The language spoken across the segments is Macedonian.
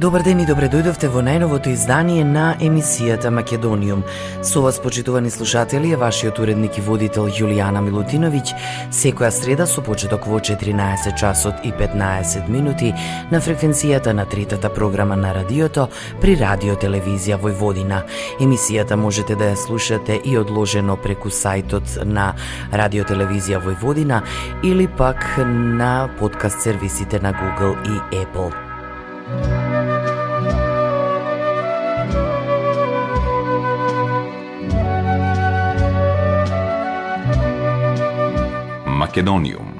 Добар ден и добре дојдовте во најновото издание на емисијата Македониум. Со вас, почитувани слушатели, е вашиот уредник и водител Јулијана Милутиновиќ, секоја среда со почеток во 14 часот и 15 минути на фреквенцијата на третата програма на радиото при Радио Телевизија Војводина. Емисијата можете да ја слушате и одложено преку сајтот на Радио Телевизија Војводина или пак на подкаст сервисите на Google и Apple. Македониум.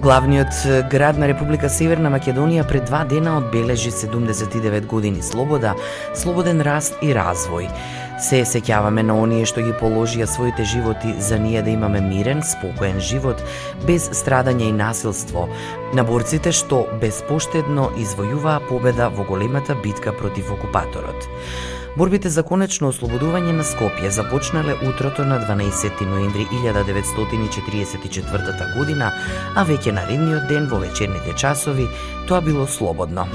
Главниот град на Република Северна Македонија пред два дена одбележи 79 години слобода, слободен раст и развој. Се сеќаваме на оние што ги положија своите животи за ние да имаме мирен, спокоен живот, без страдање и насилство, на борците што безпоштедно извојуваа победа во големата битка против окупаторот. Борбите за конечно ослободување на Скопје започнале утрото на 12 ноември 1944 година, а веќе наредниот ден во вечерните часови тоа било слободно.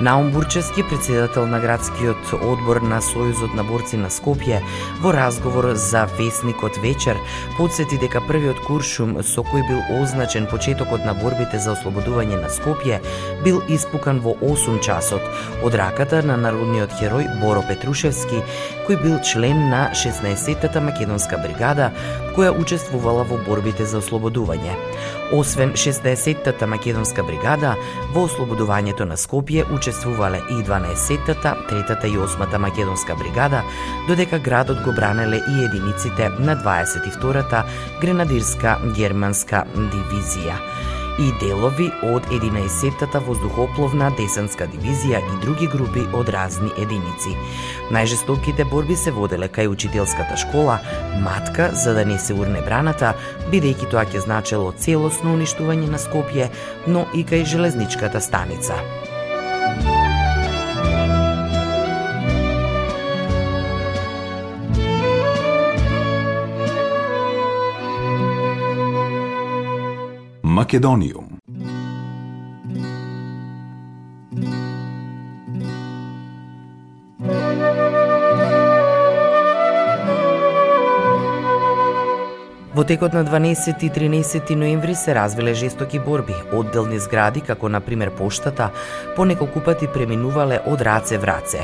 Наум Бурчевски, председател на градскиот одбор на Сојузот на борци на Скопје, во разговор за Весникот вечер, подсети дека првиот куршум со кој бил означен почетокот на борбите за ослободување на Скопје бил испукан во 8 часот од раката на народниот херој Боро Петрушевски, кој бил член на 16-тата македонска бригада, која учествувала во борбите за ослободување. Освен 60-тата македонска бригада, во ослободувањето на Скопје учествувале и 12-тата, 3-тата и 8-та македонска бригада, додека градот го бранеле и единиците на 22-та гренадирска германска дивизија и делови од 11-тата воздухопловна десантска дивизија и други групи од разни единици. Најжестоките борби се воделе кај учителската школа, матка за да не се урне браната, бидејќи тоа ќе значело целосно уништување на Скопје, но и кај железничката станица. Македониум. Во текот на 12 и 13 ноември се развиле жестоки борби. Одделни згради, како на пример поштата, по неколку пати преминувале од раце в раце.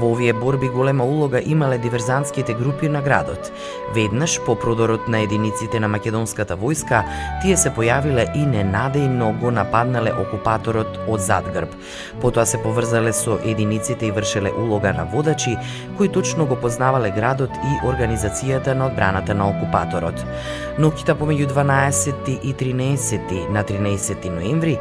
Во овие борби голема улога имале диверзантските групи на градот. Веднаш по продорот на единиците на македонската војска, тие се појавиле и ненадејно го нападнале окупаторот од задгрб. Потоа се поврзале со единиците и вршеле улога на водачи, кои точно го познавале градот и организацијата на одбраната на окупаторот. Ноќта помеѓу 12 и 13 на 13 ноември,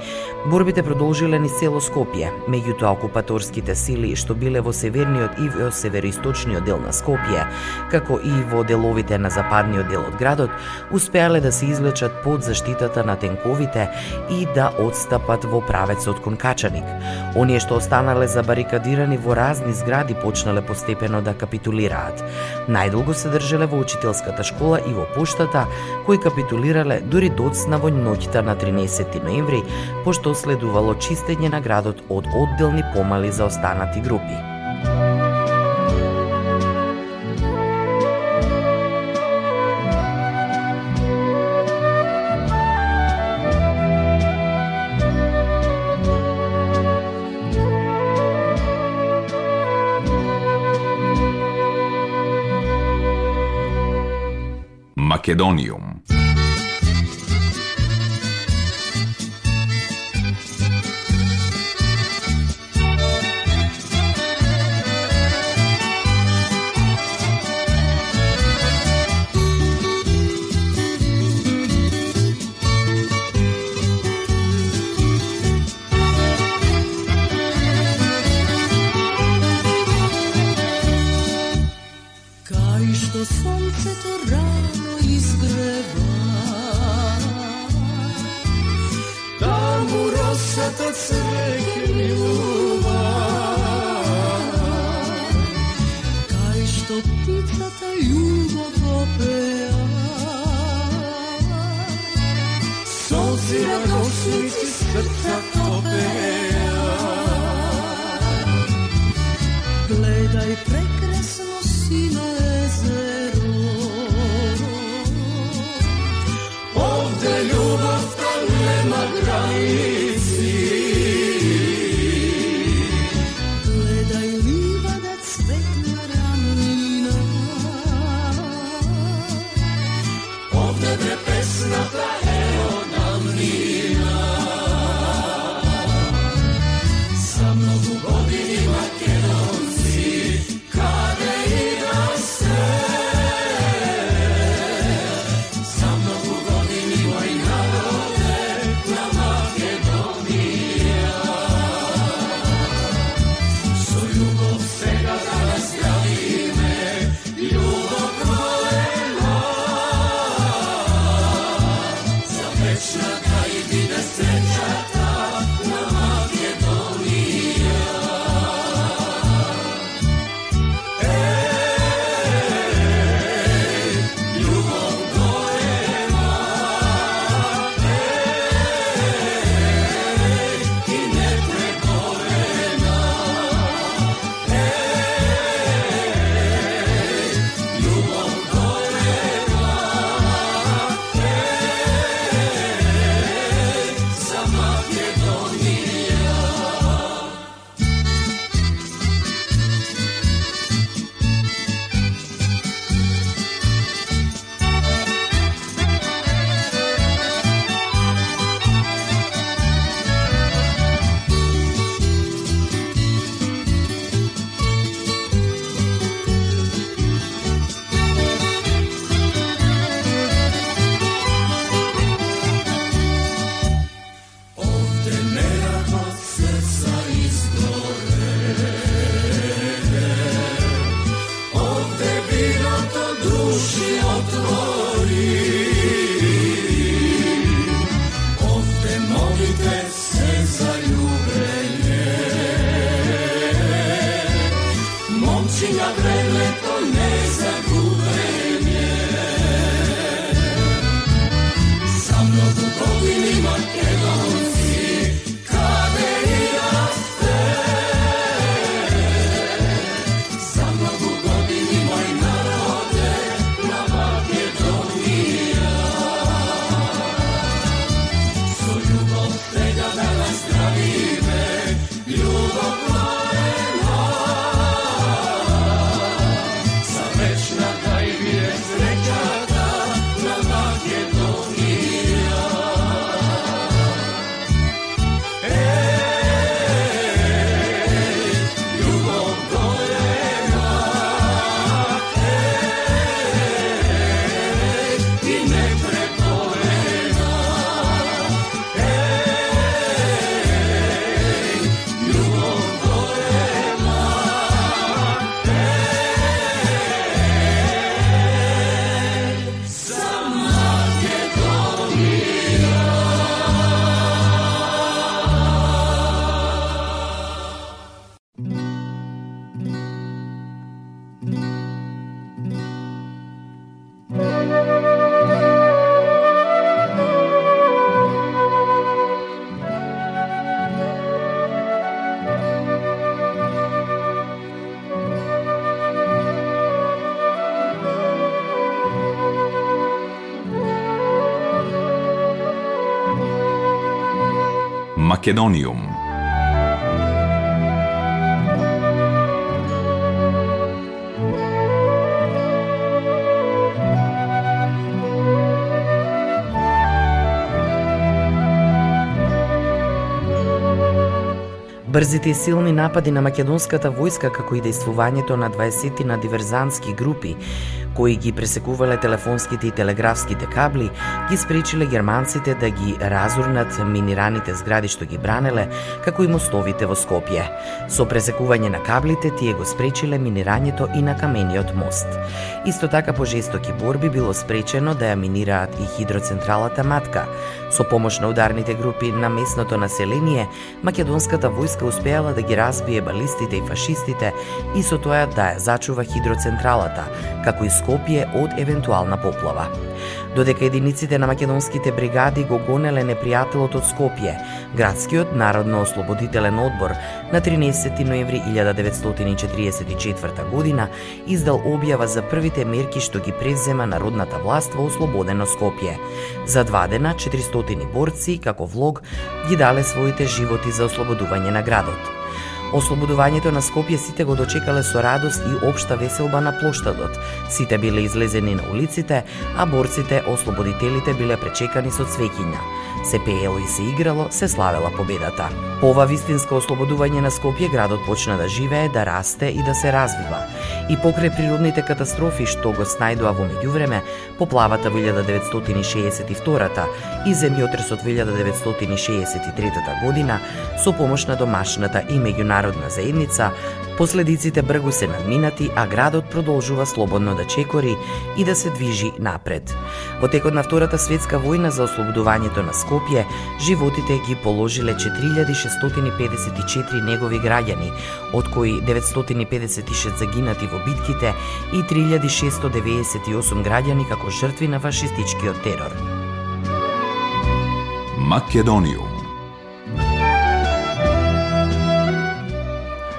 борбите продолжиле низ село Скопје. Меѓутоа окупаторските сили што биле во северниот и во североисточниот дел на Скопје, како и во деловите на западниот дел од градот, успеале да се извлечат под заштитата на тенковите и да отстапат во правецот кон Качаник. Оние што останале забарикадирани во разни згради почнале постепено да капитулираат. Најдолго се држеле во учителската школа и во поштата, кои капитулирале дури доцна во ноќта на 13 ноември, пошто следувало чистење на градот од одделни помали заостанати групи. Македониум. Македониум. Брзите и силни напади на македонската војска како и действувањето на 20 на диверзантски групи кои ги пресекувале телефонските и телеграфските кабли, ги спречиле германците да ги разурнат минираните згради што ги бранеле, како и мостовите во Скопје. Со пресекување на каблите тие го спречиле минирањето и на камениот мост. Исто така по жестоки борби било спречено да ја минираат и хидроцентралата Матка. Со помош на ударните групи на местното население, македонската војска успеала да ги разбие балистите и фашистите и со тоа да ја зачува хидроцентралата, како и Скопје од евентуална поплава. Додека единиците на македонските бригади го гонеле непријателот од Скопје, градскиот Народно-ослободителен одбор на 13 ноември 1944 година издал објава за првите мерки што ги презема народната власт во ослободено Скопје. За два дена 400 борци, како влог, ги дале своите животи за ослободување на градот. Ослободувањето на Скопје сите го дочекале со радост и општа веселба на плоштадот. Сите биле излезени на улиците, а борците, ослободителите биле пречекани со цвеќиња. Се пеело и се играло, се славела победата. По ова вистинско ослободување на Скопје градот почна да живее, да расте и да се развива. И покрај природните катастрофи што го снајдоа во меѓувреме, поплавата во 1962 и земјотресот во 1963 година, со помош на домашната и меѓународна заедница, Последиците бргу се надминати, а градот продолжува слободно да чекори и да се движи напред. Во текот на Втората светска војна за ослободувањето на Скопје, животите ги положиле 4654 негови граѓани, од кои 956 загинати во битките и 3698 граѓани како жртви на фашистичкиот терор. Македониум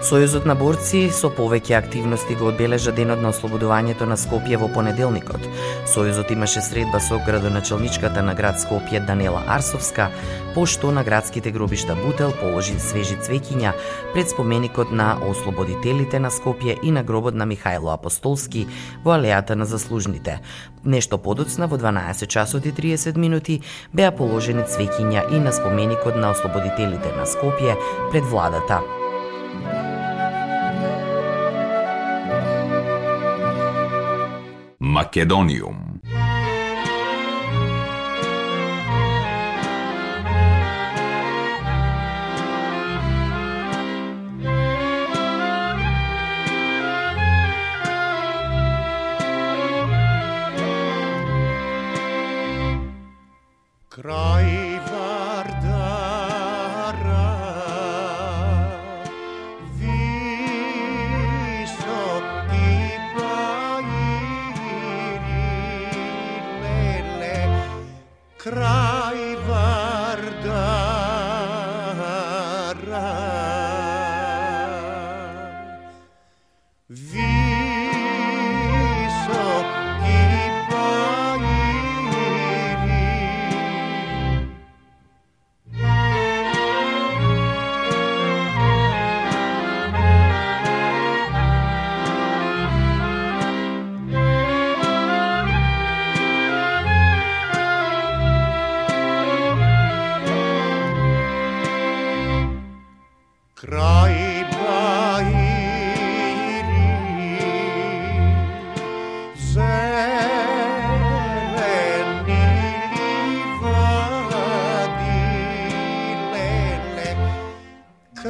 Сојузот на борци со повеќе активности го одбележа денот на ослободувањето на Скопје во понеделникот. Сојузот имаше средба со градоначалничката на град Скопје Данела Арсовска, пошто на градските гробишта Бутел положи свежи цвеќиња пред споменикот на ослободителите на Скопје и на гробот на Михајло Апостолски во алејата на заслужните. Нешто подоцна во 12 часот и 30 минути беа положени цвеќиња и на споменикот на ослободителите на Скопје пред владата. Македониум.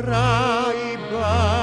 Grijp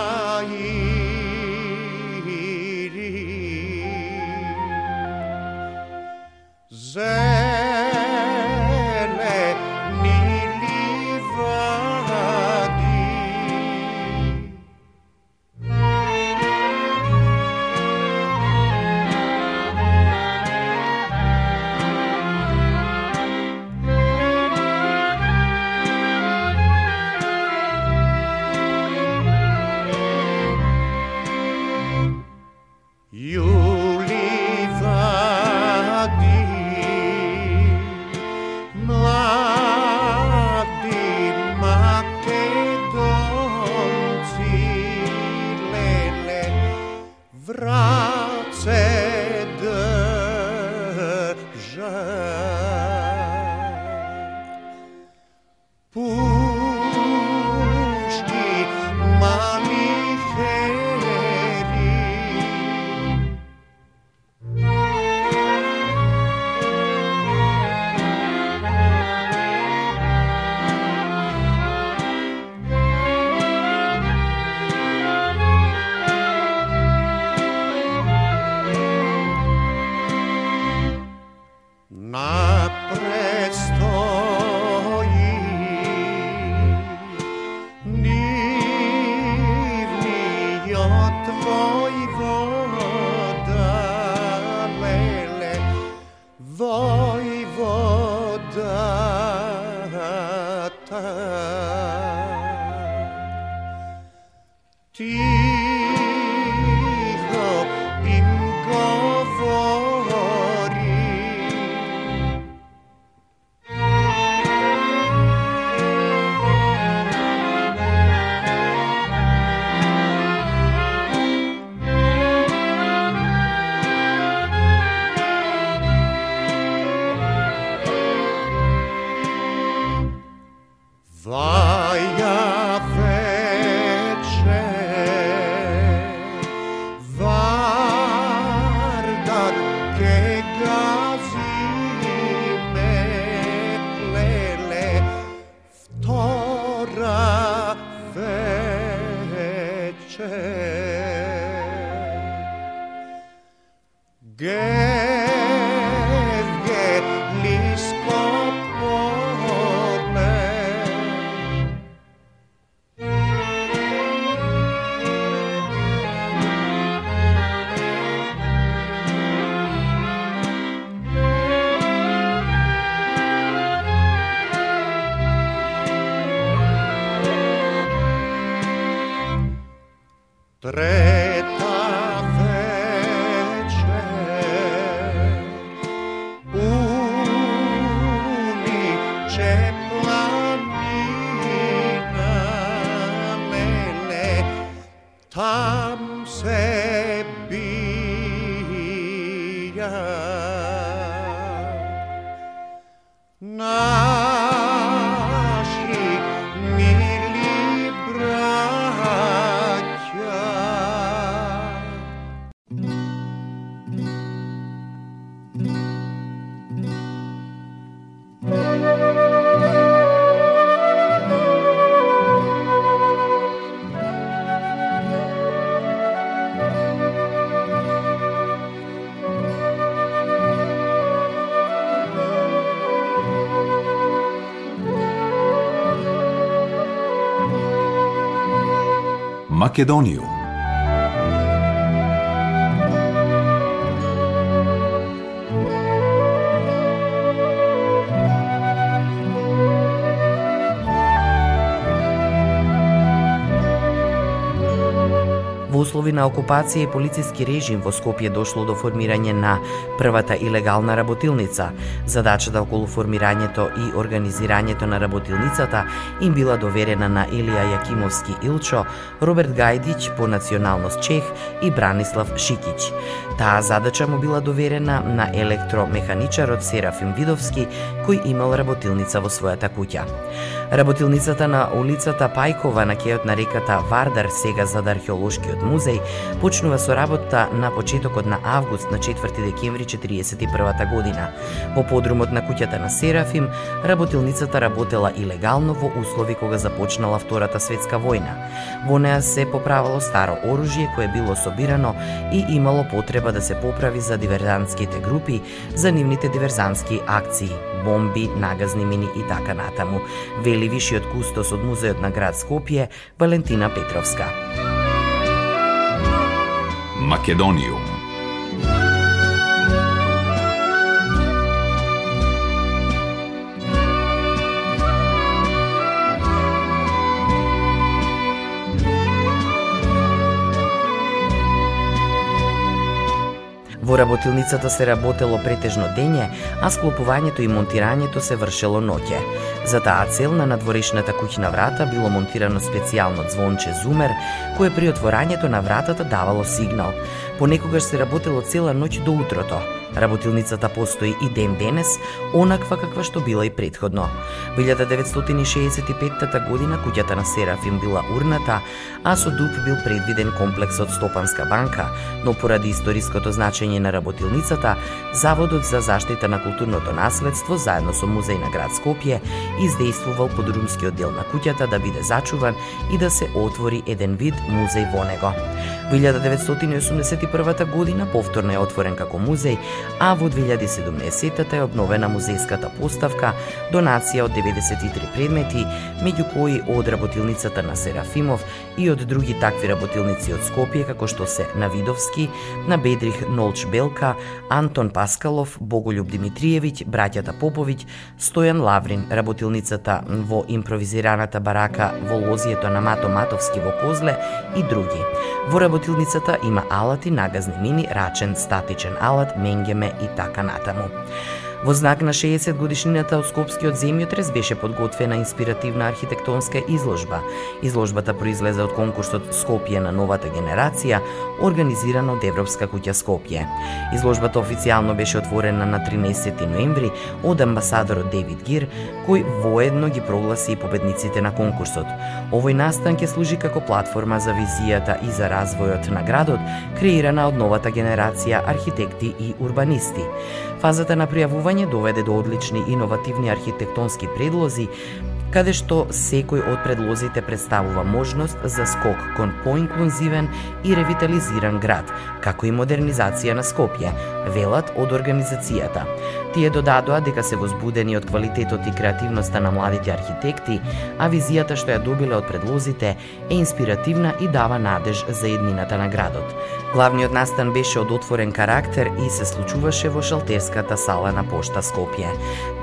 Македонијум. Во на окупација и полициски режим во Скопје дошло до формирање на првата илегална работилница. Задачата околу формирањето и организирањето на работилницата им била доверена на Илија Јакимовски Илчо, Роберт Гајдич по националност Чех и Бранислав Шикич. Таа задача му била доверена на електромеханичарот Серафим Видовски, кој имал работилница во својата куќа. Работилницата на улицата Пајкова на кејот на реката Вардар, сега зад археолошкиот музеј, почнува со работа на почетокот на август на 4 декември 41 година. Во подрумот на куќата на Серафим, работилницата работела илегално во услови кога започнала Втората светска војна. Во неа се поправало старо оружје кое било собирано и имало потреба да се поправи за диверзантските групи, за нивните диверзантски акции, бомби, нагазни мини и така натаму, вели вишиот кустос од музеот на град Скопје, Валентина Петровска. Македониум. Во работилницата се работело претежно дење, а склопувањето и монтирањето се вршело ноќе. За таа цел на надворешната куќна врата било монтирано специјално звонче зумер, кое при отворањето на вратата давало сигнал. Понекогаш се работело цела ноќ до утрото. Работилницата постои и ден денес, онаква каква што била и предходно. Во 1965 година куќата на Серафим била урната, а со дуп бил предвиден комплекс од Стопанска банка, но поради историското значење на работилницата, Заводот за заштита на културното наследство заедно со Музеј на град Скопје издействувал подрумскиот дел на куќата да биде зачуван и да се отвори еден вид музеј во него. Во 1981 година повторно е отворен како музеј, а во 2017 е обновена музејската поставка, донација од 93 предмети, меѓу кои од работилницата на Серафимов и од други такви работилници од Скопје, како што се на Видовски, на Бедрих Нолч Белка, Антон Паскалов, Боголюб Димитриевиќ, браќата Поповиќ, Стојан Лаврин, работилницата во импровизираната барака во лозието на Мато Матовски во Козле и други. Во работилницата има алати, нагазни мини, рачен, статичен алат, менгеме и така натаму. Во знак на 60 годишнината од Скопскиот земјотрес беше подготвена инспиративна архитектонска изложба. Изложбата произлезе од конкурсот Скопје на новата генерација, организиран од Европска куќа Скопје. Изложбата официјално беше отворена на 13 ноември од амбасадорот Девид Гир, кој воедно ги прогласи и победниците на конкурсот. Овој настан ќе служи како платформа за визијата и за развојот на градот, креирана од новата генерација архитекти и урбанисти. Фазата на пријавување доведе до одлични иновативни архитектонски предлози, каде што секој од предлозите представува можност за скок кон поинклузивен и ревитализиран град, како и модернизација на Скопје, велат од организацијата. Тие додадоа дека се возбудени од квалитетот и креативноста на младите архитекти, а визијата што ја добиле од предлозите е инспиративна и дава надеж за еднината на градот. Главниот настан беше од отворен карактер и се случуваше во шалтерската сала на Пошта Скопје.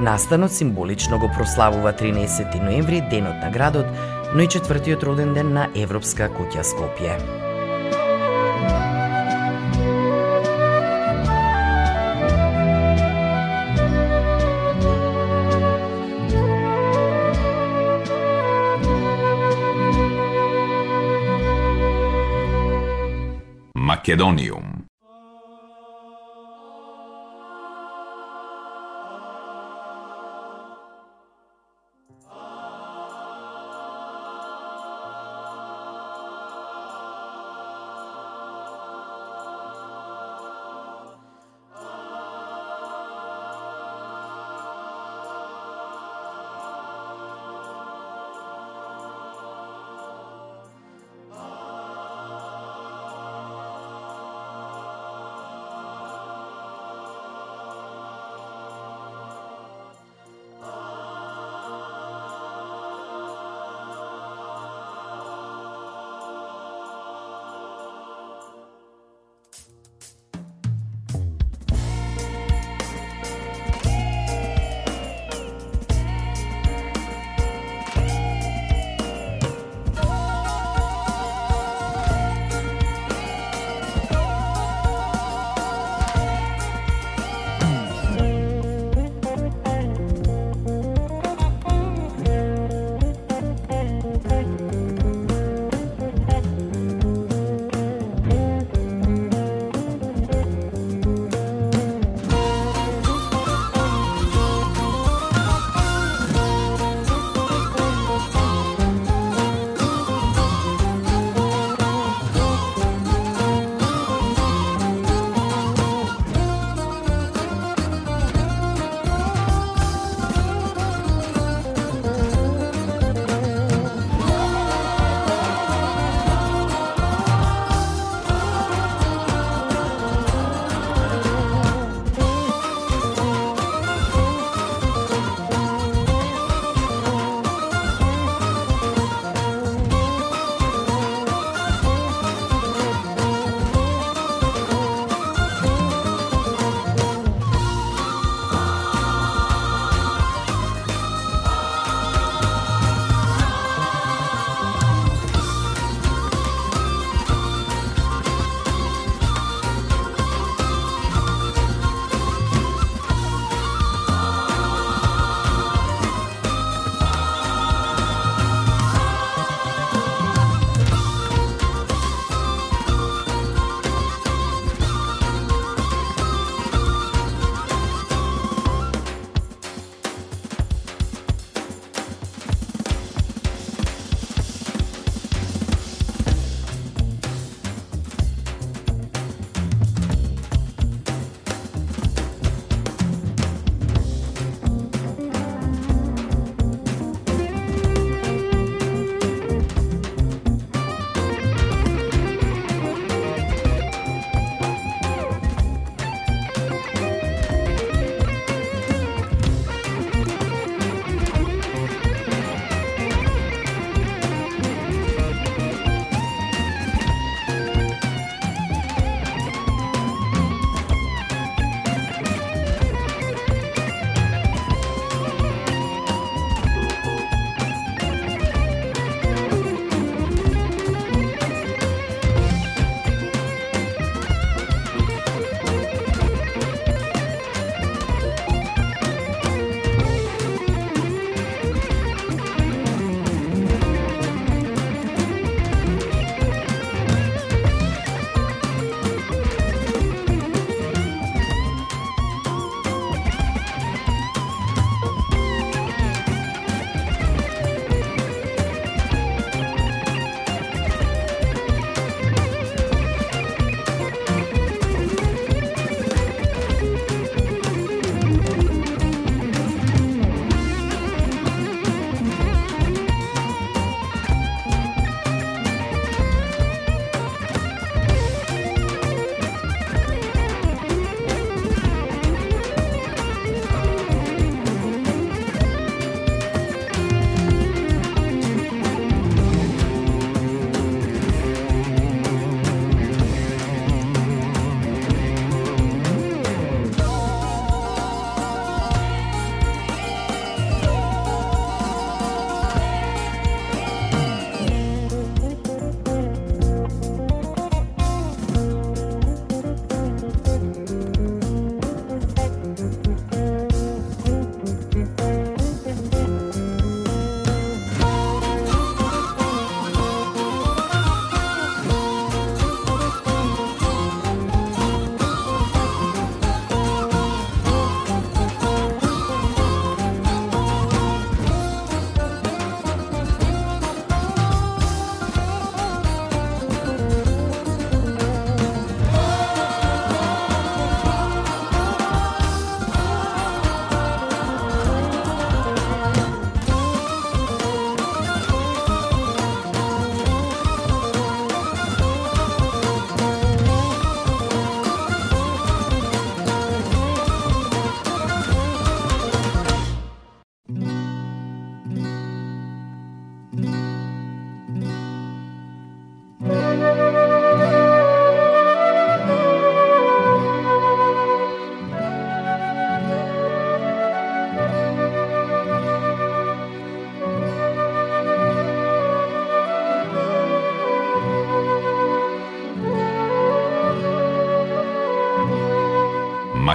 Настанот символично го прославува 13 4 ноември, денот на градот, но и четвртиот роден ден на Европска куќа Скопје. Македониум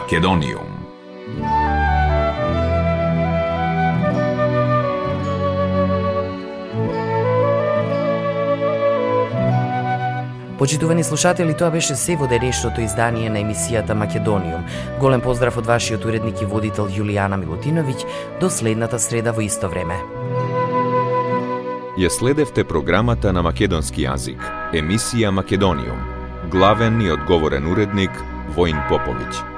Македониум. Почитувани слушатели, тоа беше се во денешното издание на емисијата Македониум. Голем поздрав од вашиот уредник и водител Јулијана Милутиновиќ до следната среда во исто време. Ја следевте програмата на македонски јазик, емисија Македониум. Главен и одговорен уредник Воин Поповиќ.